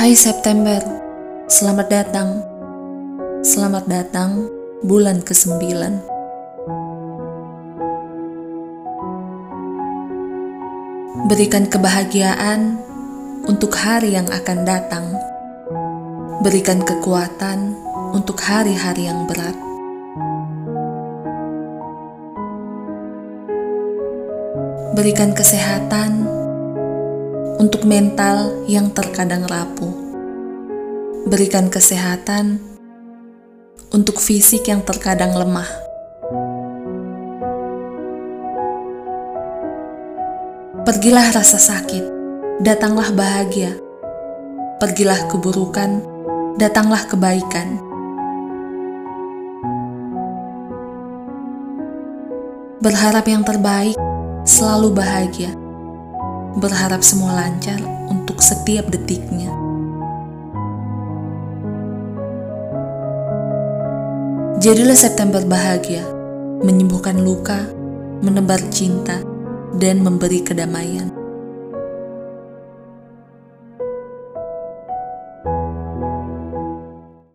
Hai September, selamat datang. Selamat datang bulan ke-9. Berikan kebahagiaan untuk hari yang akan datang. Berikan kekuatan untuk hari-hari yang berat. Berikan kesehatan untuk mental yang terkadang rapuh. Berikan kesehatan untuk fisik yang terkadang lemah. Pergilah rasa sakit, datanglah bahagia. Pergilah keburukan, datanglah kebaikan. Berharap yang terbaik, selalu bahagia berharap semua lancar untuk setiap detiknya. Jadilah September bahagia, menyembuhkan luka, menebar cinta, dan memberi kedamaian.